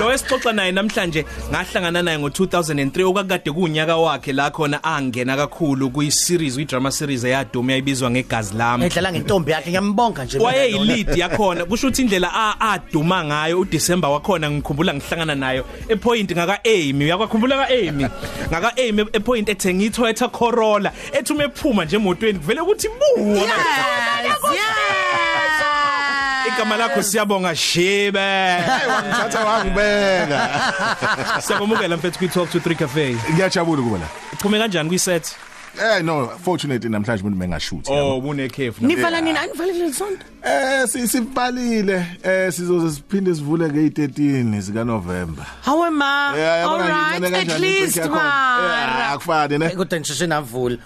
lo esixoxa naye namhlanje ngahlangana naye ngo2003 okakade kunyaka wakhe la khona angena kakhulu kuyi series uyi drama series eyaduma yayibizwa ngegazi lami. Edlala ngentombi yakhe ngiyambonga nje waye lead yakhona kusho ukuthi indlela a aduma ngayo uDecember wakhona ngikhumbula ngihlangana nayo epoint ngaka Amy uyakukhumbula ka Amy ngaka Amy epoint ethenga iToyota Corolla ethi umephuma nje emotweni kuvele ukuthi buwa yes yes. Igama lakho siyabonga Shibe. Ngithatha wangibeka siyabomukela mfethu kwi Talk to 3 Cafe. Ngiyajabula kuba la. Phume kanjani kwi set? Eh no fortunately namhlanje umuntu mengashoot oh unekhefu nivala nini anivalile sonto. Eh si- sivalile eh sizoze siphinde sivule nge13 zika November hawe ma. Yeah, all yabona right ngiyibone at kanjani least i-break yakhona. Yeah, ma akufani ne? Kodwa nje navula.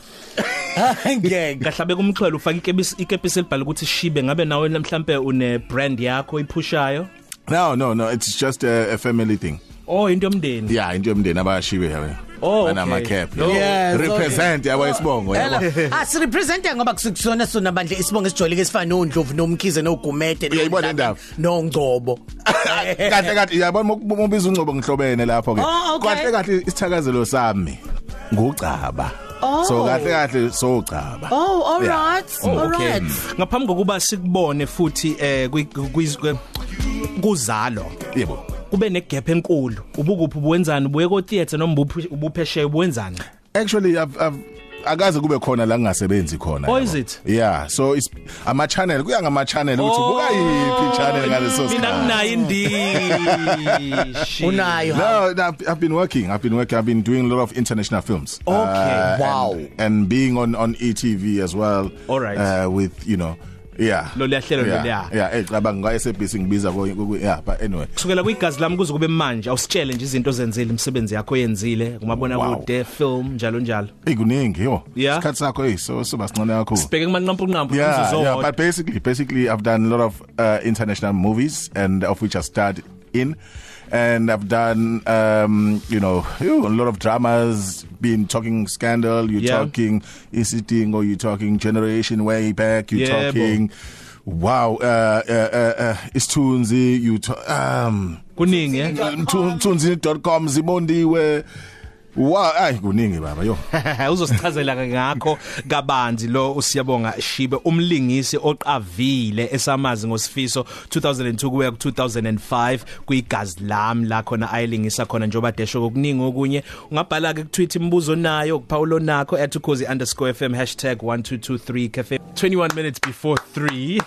Ngeke. Kahlabe kumxhwele ufaka ikepisi ikepisi elibhala ukuthi Shibe. Ngabe nawe mhlambe une brand yakho iphushayo no no no. It's just a, a family thing. Oh into yomndeni. Yeah into yomndeni abashiwe yabe Oh, banama okay. cap No. Yes, represent yabo isibongo yabo Ela asirepresente ngoba kusikusona sona bandle isibongo esijoleke esifana nondlovu nomkhize nogumede Uyayibona indaba? nongcobo. Kahle kahle. Yabona mobiza ungcobo ngihlobene lapho ke Oh, okay. kahle kahle isithakazelo sami. Ngucaba. Oh. so kahle kahle so caba Oh all Yeah. right Oh, all okay. right. Ngaphambi kokuba sikubone futhi eh kwi- kwi- kwi- kuzalo yebo. kube negap enkulu. Ubukuphi? Ubuwenzani ubuye ko theater noma ubuphi- ubuphesheya ubuwenzani actually I've, I've akaze kube khona la ngingasebenzi khona Oh, is it? yeah so it's ama channel kuya ngama channel ukuthi buka yiphi channel ngaleso mina sikhathi nginayo indishi unayo No, no, I've, I've been working. I've been working. I've been doing a lot of international films. Uh, Okay. Wow. And, and being on on ETV as well. All right. Uh, with you know, yeah. Lo liyahlelo yeah, leliya. Yeah, eh cabanga nga SABC ngibiza ko ku- yeah, but anyway. kusukela kwigazi lami kuze kube manje awusitshele nje izinto zenzile imisebenzi yakho yenzile kumabona Wow. kude film njalo njalo Hey kuningi yo. Yeah. Isikhathi sakho hey so so basincane kakhulu. sibheke kumanqampu nqampu Yeah, kuzo yeah, but basically, basically, I've done a lot of uh, international movies, and of which I starred in, and I've done, um, you know, ew, a lot of dramas. Been talking Scandal, you're Yeah. talking ECT, or you're talking Generation Way Back, you're Yeah, talking. Wow, uh, uh, uh, uh, Istunzi, you um, kuningi eh tunzi.com, Zimondiwe. Wow, ay kuningi baba yo. uzosichazela ngakho kabanzi lo usiyabonga Shibe umlingisi oqavile esamazi ngosifiso. 2002 kuya ku 2005 kuigazi lami la khona ayilingisa khona njoba desho kokuningi okunye. Ungabhala ke ku tweet imbuzo nayo kupawulo nakho @ukhozi_fm #1223 cafe. 21 minutes before 3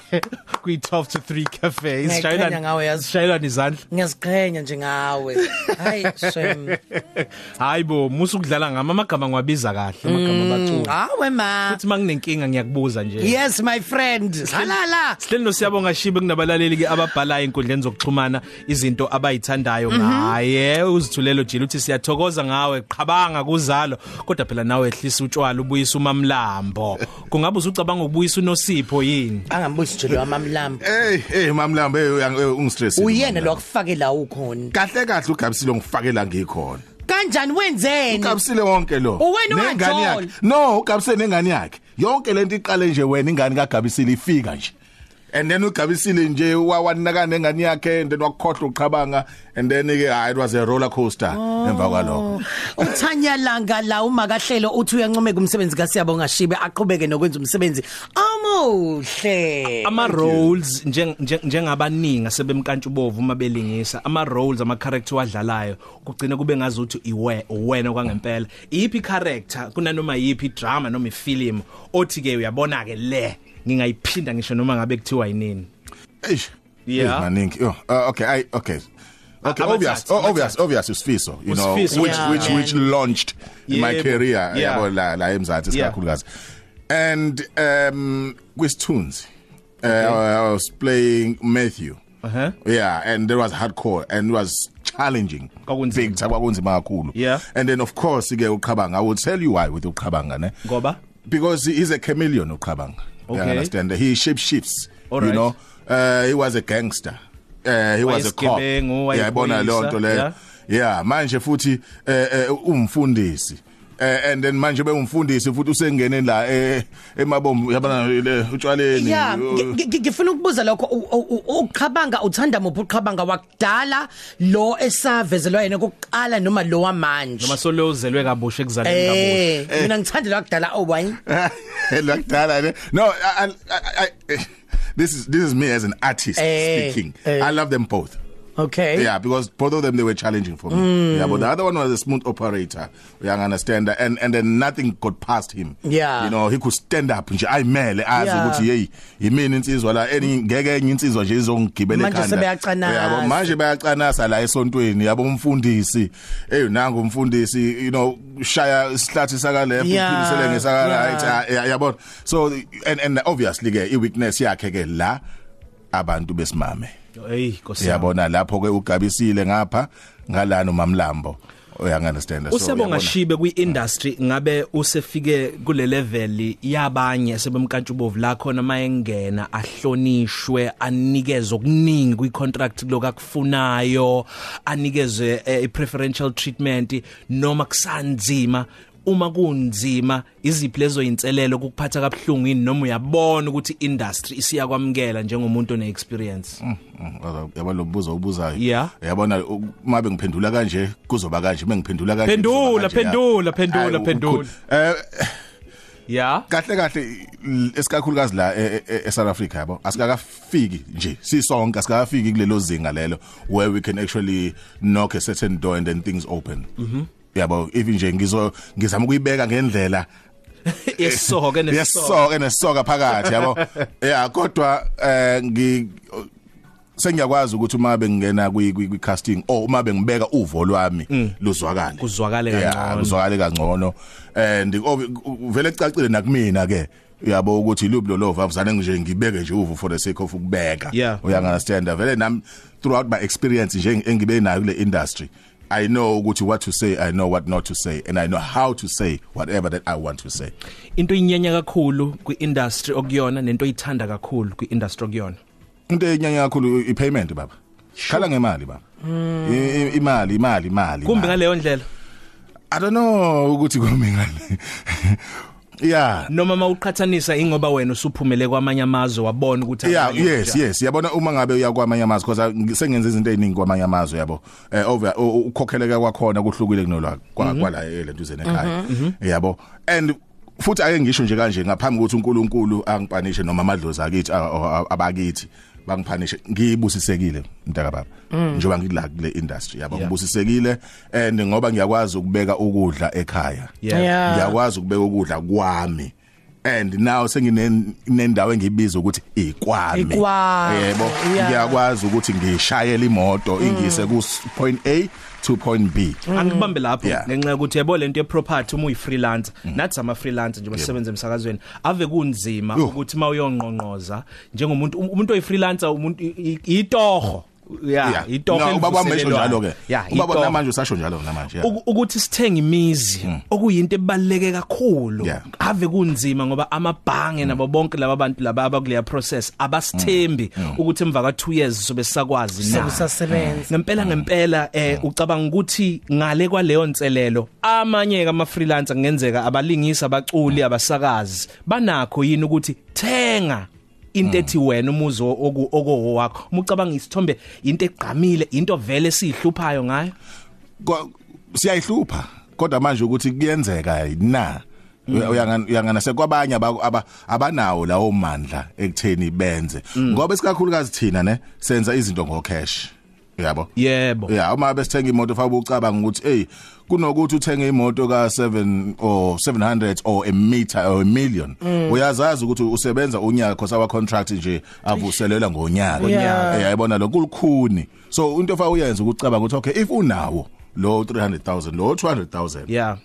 kwi 12 to 3 cafe Ngiyayiqhenya ngawe yazi. shayelana izandla. Ngiyaziqhenya nje ngawe. Hayi shem hayibo musu kudlala ngama amagama ngwabiza kahle amagama bacula hawe ma futhi manginenkinga ngiyakubuza nje. Yes my friend. Halala Sihleli nosiyabonga Shibe kunabalaleli ke ababhala inkundleni zokuxhumana izinto abayithandayo ngaye. Uzithulelo jila uthi siyathokoza ngawe qhabanga kuzalo. Kodwa phela nawe ehlisa utshwala ubuyisa umamlambo. Kungabe uzucabanga ukubuyisa unosipho yini? Angambusi nje lo amamlambo Hey, hey mamlambe ungistress. uyena lo akufake la ukhona. Kahle kahle ugabisile ngifakela ngikhona kanjani? Wenzeni? Ugabisile wonke lo. Uwena Nengane uwajola. yakhe. no ugabisile nengane yakhe. Yonke lento iqale nje wena ingane kagabisile ifika nje. And then ugabisile nje wawanaka nengane yakhe and then wakukhohlwa uqhabanga and then ke hayi it was a roller coaster emva kwalokho. Uthanya langa la uma kahlelo uthi uyancomeka umsebenzi kaSiyabonga Shibe aqhubeke nokwenza umsebenzi. Amuhle ama roles njeng- njeng- njengabaningi sebemkantshubovu uma belingisa ama roles ama character wadlalayo kugcina kube ngazuthi iwe wena kwangempela iphi character kunanoma yipi drama noma ifilm othi ke uyabona ke le ngingayiphinda ngisho noma ngabe kuthiwa yinini eish Yeah. Eh, maningi yo uh, okay i okay Okay, Abathathu, obvious, oh, obvious, abathathu. obvious Usifiso, you know, Usifiso, which yeah. which which launched my Yebo, career yeah. yabo la la eMzansi Yeah. sikakhulukazi. And um with tunes. Uh, I was playing Matthew. Uh-huh. Yeah, and there was hardcore and it was challenging. Big time kwakunzima kakhulu. Yeah. And then of course ke uqhabanga I will tell you why with uqhabanga ne. ngoba because he is a chameleon uqhabanga you Okay. understand he shape shifts All you right. know uh, he was a gangster uh, he was a cop yabona leyo wayephoyisa, nto leyo yeah. yeah manje futhi eh, eh, umfundisi and then manje bengumfundisi futhi usengene la eh emabombo yabana le utshwaleni. Yeah, uh, ngi- ngi- ngifuna ukubuza lokho. U- u- u- uqhabanga uthanda muphi uqhabanga wakudala lo esavezelwa yena kokuqala noma lo wamanje? Noma solozelwe kabusha ekuzaleni Eh kabusha. mina ngithanda lo wakudala oh why? Lakudala ne? No I, I, I, I this is this is me as an artist Eh, speaking. eh. I love them both. Okay Yeah, because both of them they were challenging for me. Mm. Yeah, but the other one was a smooth operator. You understand that? And and then nothing got past him. Yeah. You know, he could stand up nje ayimele azi Yeah. ukuthi hey yimini insizwa la eni ngeke enye insizwa nje izongigibela Manje ekhanda. sebeyacanasa. Yabo manje bayacanasa la esontweni yabo umfundisi. Hey nangu umfundisi you know shaya isihlathi saka left Yeah. uphilisele ngesaka Yeah. right yeah, yabo. So and and obviously ke i weakness yakhe ke la abantu besimame. Hey nkosi Yabona lapho ke ugabisile ngapha ngalano mamlambo. Uya understand. Usebonga shibe kwi-industry ngabe usefike kule level yabanye sebemkantshubovu la khona mayengena ahlonishwe anikeze okuningi kwi-contract lokakufunayo anikezwe eh, i-preferential treatment noma kusanzima uma kunzima iziphi lezo inselelo ukuphatha kabhlungu yini noma uyabona ukuthi industry isiyakwamkela njengomuntu one experience yabo lo mbuzo ubuzayo Yeah. yabona uma bengiphendula kanje kuzoba kanje. Bengiphendula kanje phendula, Hayi, phendula. cool. eh yeah kahle kahle esikakhulukazi la e- e- e South Africa yabo. Asikakafiki nje sisonke asikakafiki kulelo zinga lelo where we can actually knock a certain door and then things open. Mhm. Yabo even nje ngizo ngizama ukuyibeka ngendlela. Yesoke nesoke yesoke nesoka phakathi yabo. Yeah kodwa eh ngi sengiyakwazi ukuthi uma bengena kwi kwi casting or uma bengibeka uvo lwami luzwakale. Kuzwakale Yeah, kangcono. kuzwakale kangcono. And ob- vele kucacile nakumina ke uyabo ukuthi lubi lo love avuzane nje ngibeke nje uvo for the sake of ukubeka. Yeah. uya understand? Vele nam throughout my experience nje engibe nayo kule industry I know ukuthi what to say I know what not to say and I know how to say whatever that I want to say. Into inyanya kakhulu kwi-industry okuyona nento oyithanda kakhulu kwi-industry okuyona. Into enyanya kakhulu i payment baba. Khala ngemali baba. I- i- imali imali imali kumbe imali. ngaleyo ndlela? I don't know ukuthi kumbe ngale yeah. Noma mawuqhathanisa ingoba wena usuphumele kwamanye amazwe wabona ukuthi Yeah abanye yes kanjani. yes. Yabona uma ngabe uyakwamanye amazwe because sengenza izinto eziningi kwamanye amazwe yabo. Eh over u- u- ukhokheleka kwakhona kuhlukile kunolwa kwa- kwala elentuzeni ekhaya yabo. And futhi ake ngisho nje kanje ngaphambi ukuthi uNkulunkulu angipanishe noma amadlozi akithi a- a- abakithi bangiphanishe ngibusisekile mntaka baba njengoba ngila kule industry yabo Yeah. ngibusisekile and ngoba ngiyakwazi ukubeka ukudla ekhaya Yeah. Yeah. ngiyakwazi ukubeka ukudla kwami and now senginendawo engibiza ukuthi ikwami. Ikwami, yebo yeah. ngiyakwazi ukuthi ngishayele imoto ingise ku point A to point B. Angibambe lapho Yeah. ngenxa yokuthi yebo lento ye-property uma uyi-freelancer nathi ama-freelancer nje basebenza emsakazweni ave kunzima Yo. ukuthi uma uyonqonqoza njengomuntu um- umuntu oyi-freelancer umuntu i- i- itoho. Ya itoho No, ubaba wami esho elivuselelwayo. njalo ke ya ubaba itoho. namanje usasho njalo namanje yeah. Uku- ukuthi sithenga imizi okuyinto ebaleke kakhulu Yeah. ave kunzima ngoba amabhange nabo bonke laba bantu laba abakuleya process abasithembi ukuthi emva ka 2 years sobe sakwazi na Sekusasebenza. ngempela ngempela eh ucabanga ukuthi ngale kwaleyo nselelo amanye ka ama freelancer kungenzeka abalingisi abaculi abasakazi banakho yini ukuthi thenga into ethi wena umuzo oku okowo wakho. Uma ucabanga isithombe into egqamile into vele sihluphayo ngayo? Siyayihlupha kodwa manje ukuthi kuyenzeka na? Uyangana uyangana sekwabanye aba- aba- abanawo lawo mandla ekutheni benze. Ngoba isikakhulukazi thina ne senza izinto ngo cash yabo. Yebo. Yeah uma besithenga imoto fa ubucabanga ukuthi hey kunokuthi uthenge imoto ka 7 or 700 or a meter or a million uyazazi ukuthi usebenza unyaka because our contract nje avuselelwa ngonyaka. Yeah. Eh, yayibona lo kulukhuni. So into fa uyenza ukucabanga ukuthi okay if unawo lo 300000 lo 200000 yeah.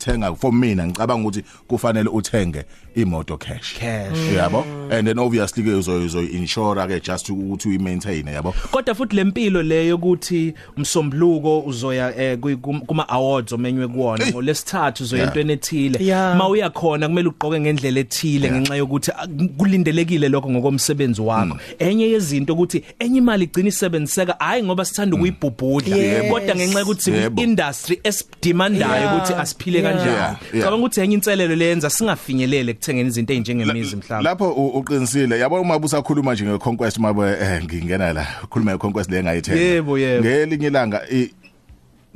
Thenga for mina ngicabanga ukuthi kufanele uthenge imoto cash Cash. yabo and then obviously ke uzo uzo insure ke just ukuthi uyi maintain yabo kodwa futhi lempilo leyo ukuthi umsombuluko uzoya eh, kwi- kum- kuma awards omenywe kuwona Hey. ngolesithathu uzoya Yeah. entweni ethile Yeah. mawuya khona kumele ugqoke ngendlela ethile Yeah. ngenxa yokuthi ah, kulindelekile lokho ngokomsebenzi wakho enye yezinto ukuthi enye imali igcina isebenziseka hayi ngoba sithanda ukuyibhubhudla Yes. kodwa ngenxa yokuthi Yebo. industry esidemandayo Yeah. ukuthi asiphile kanjani Yeah, yeah. cabanga ukuthi enye inselelo leyenza singafinyelele kuthengeni izinto ezinjengemizi mhlawumbe. lapho u- uqinisile. Yabo uma busakhuluma nje ngeconquest mabe eh, ngingena la khuluma ngeconquest le engayithenga. Yebo, yebo. ngelinye ilanga i-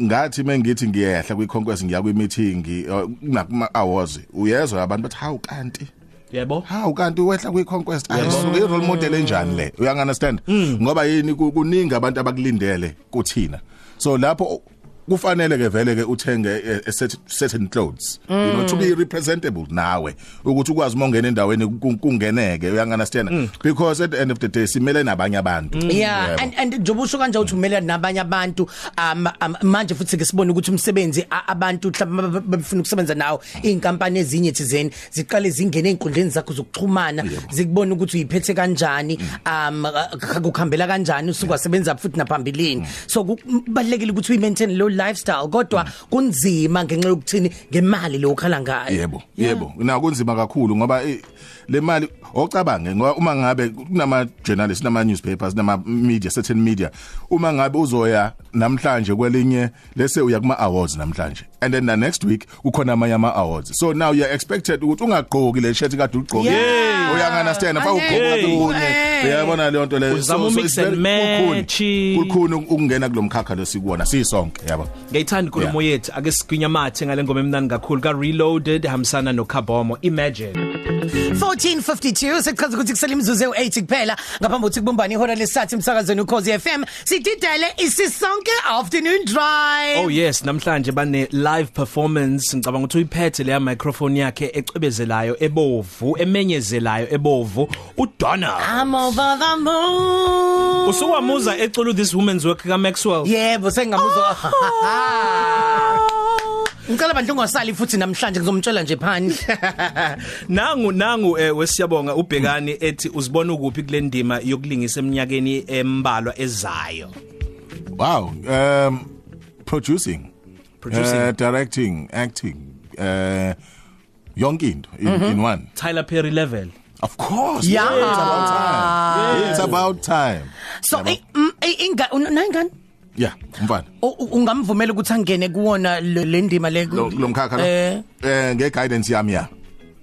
ngathi mengithi ngiyehla kwiconquest ngiya kwimeeting nakuma awards uyezwa abantu bathi hawu kanti. Yebo. Hawu kanti wehla kwiconquest. Ayisuke irole model enjani le? Uya understand? Ngoba yini? Ku- kuningi abantu abakulindele kuthina. So lapho kufanele ke vele ke uthenge eh, a set- certain clothes. You know to be representable nawe ukuthi ukwazi mongena endaweni ku- kungeneke uya understand? Because at the end of the day simele nabanye abantu. Yeah Yebo. and and njengoba usho kanje uthi umele nabanye abantu um, um manje futhi ke sibone ukuthi umsebenzi a- abantu mhlawumbe bafuna ukusebenza nawo inkampani ezinye thizeni ziqale zingene einkundleni zakho zokuxhumana zikubona ukuthi uyiphethe kanjani um uh, kukhambela kanjani usukwasebenza futhi naphambilini. So kubalekile ukuthi uyi maintain lo lifestyle kodwa kunzima ngenxa yokuthini ngemali lo ukhala ngayo. Yebo yebo. Na kunzima kakhulu ngoba eh, le mali ocabange ngoba uma ngabe kunama journalists nama newspapers nama media certain media uma ngabe uzoya namhlanje kwelinye lese uya kuma awards namhlanje and then the next week kukhona amanye ama awards so now you are expected ukuthi ungagqoki le shirt kade ugqoke. Yeah. uya understand fa ugqoka Hey. kunye Hey. uyabona le nto le? Uzama it's umix and very- kukhuni. match. kukhuni ukungena kulomkhakha lesikuona sisonke yabo. Ngiyithanda inkulumo yethu. Ake sigwinya mathe ngale ngoma emnandi kakhulu. Ka reloaded hamsana no Kabomo imagine 1452 sekuchaza ukuthi kusele imizuzu ewu8 kuphela. Ngaphambi kokuthi kubumbane ihora lesathi emsakazweni ukhozi FM sididele isisonke afternoon drive. Oh yes namhlanje bane live performance. Ngicabanga ukuthi uyiphethe leya microphone yakhe ecwebezelayo ebovu emenyezelayo ebovu. uDonna. I'm over the moon usuwamuza eculu this woman's work ka Maxwell yebo sengamuzwa Ngicela bandle ungasali futhi namhlanje ngizomtshela nje phandle nangu nangu eh, wesiyabonga ubhekani ethi uzibona ukuphi kule ndima yokulingisa eminyakeni embalwa ezayo Wow. Um producing, Producing. uh, directing, acting, uh yonke into in, mm -hmm. in one. Tyler Perry level Of course. Yeah. It's about time. It's about time. so Yabo. i- mm, i- inga nayingane Yeah, mfana. ungamvumela ukuthi angene kuwona le ndima le Lo lomkhakha lo. eh Eh nge guidance yami ya.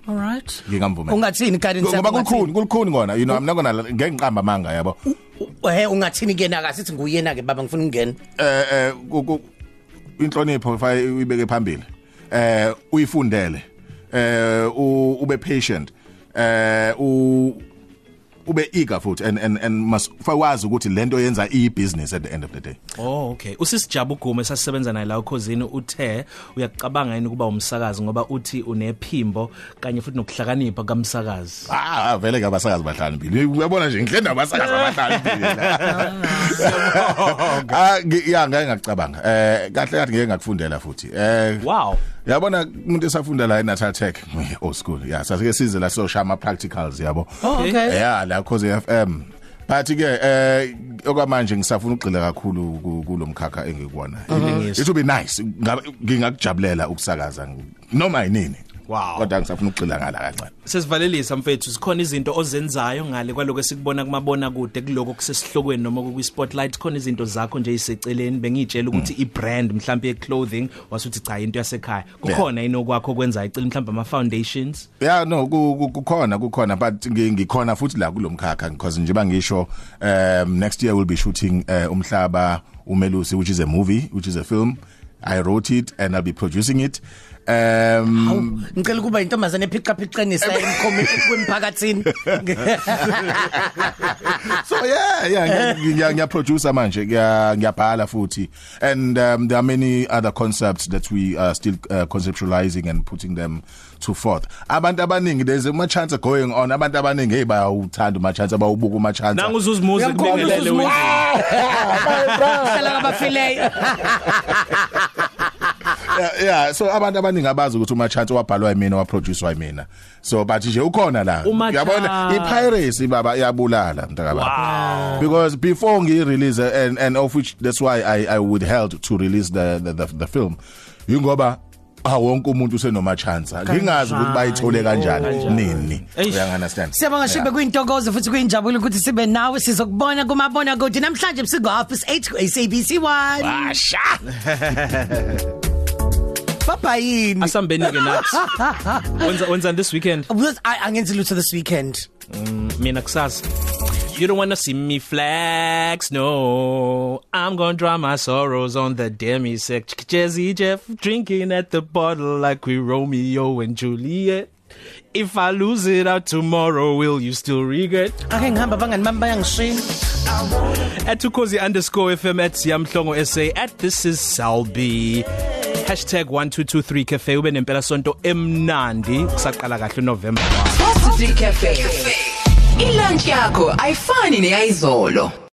all right Ngingamvumela. ungathini guidance Ngoba yakho kukhuni, kukhuni kona. You know, I'm not to ngengiqamba manga yabo. eh ungathini kena akasithi nguyena ke baba ngifuna ukungena Eh eh inhlonipho fa uyibeke phambili. Eh uyifundele. Eh ube patient. Eh u ube eager futhi and and and must fawazi ukuthi lento yenza i business at the end of the day. Oh okay usisijabu gume sasisebenza naye la ukhosini uthe uyacabanga yini kuba umsakazi ngoba uthi unephimbo kanye futhi nokuhlakanipha kamsakazi Ah vele ke abasakazi bahlanu mbili. Uyabona nje ngihle nabasakazi abahlanu mbili. Ah ngi- ya ngeke ngacabanga. Eh kahle kathi ngeke ngakufundela futhi. Eh Wow Yabona umuntu esafunda la eNatal Tech old school. Yeah, sasike size la so shama practicals yabo. Oh, okay. Yeah, la cause FM. But ke eh okwamanje ngisafuna ukugxila kakhulu ku- kulomkhakha engikuwona. Ilungisa. It would be nice Ngabe- ngingakujabulela ukusakaza noma yinini. Wow. Kodwa ngisafuna ukugxila ngala kancane. sesivalelisa mfethu. Sikhona izinto ozenzayo ngale kwaloko esikubona kumabona kude kuloko kusesihlokweni noma ku spotlight. Khona izinto zakho nje iseceleni bengitshela ukuthi i brand mhlawumbe ye clothing wasuthi cha into yasekhaya. Kukhona inokwakho kwenza icela mhlawumbe ama foundations Yeah no ku- ku- kukhona kukhona but ngi- ngikhona futhi la kulomkhakha because nje bangisho um next year we'll be shooting uh, umhlaba umelusi which is a movie which is a film. I wrote it and I'll be producing it. Um ngicela kuba intombazane ephica phiqenisa emkhomi kwemphakathini so yeah yeah ngiya ngiya producer manje ngiya ngiyabhala futhi. And um, there are many other concepts that we are still uh, conceptualizing and putting them to forth. Abantu abaningi there's a chance going on. Abantu abaningi hey bayawuthanda uma chance abawubuka uma chance nangu uzuzumuze kubingelele wena hlala ngabafileyo yeah, yeah so abantu abaningi abazi ukuthi uma chance wabhalwa yimina waproduce wayimina so but nje ukhona la. Uma yabona Chance. ipiracy baba iyabulala mntaka baba because before ngi release and and of which that's why I I would held to release the the the, the film. Ingoba ah wonke umuntu usenoma chance ngingazi ukuthi bayithole kanjani nini. Eish. uya understand Siyabonga shibe kuyintokozo futhi kuyinjabulo ukuthi sibe nawe sizokubona kumabona kude namhlanje busuku half past 8 ku SABC Sihamba yini? Asambeni ke nathi. Wenza wenza this weekend? Because I angenzi lutho this weekend. Mm, mina kusasa. You don't want to see me flex no. I'm going to drown my sorrows on the demi sec. Jazzy Jeff drinking at the bottle like we Romeo and Juliet. If I lose it out tomorrow will you still regret? Ake ngihamba bangani bami bayangishini. @tukozi_fm @siyamhlongo SA at this is Salbi. #1223cafe ube nempela sonto emnandi. Kusaqala kahle November 1 Cafe. Ilunch yakho ayifani neyizolo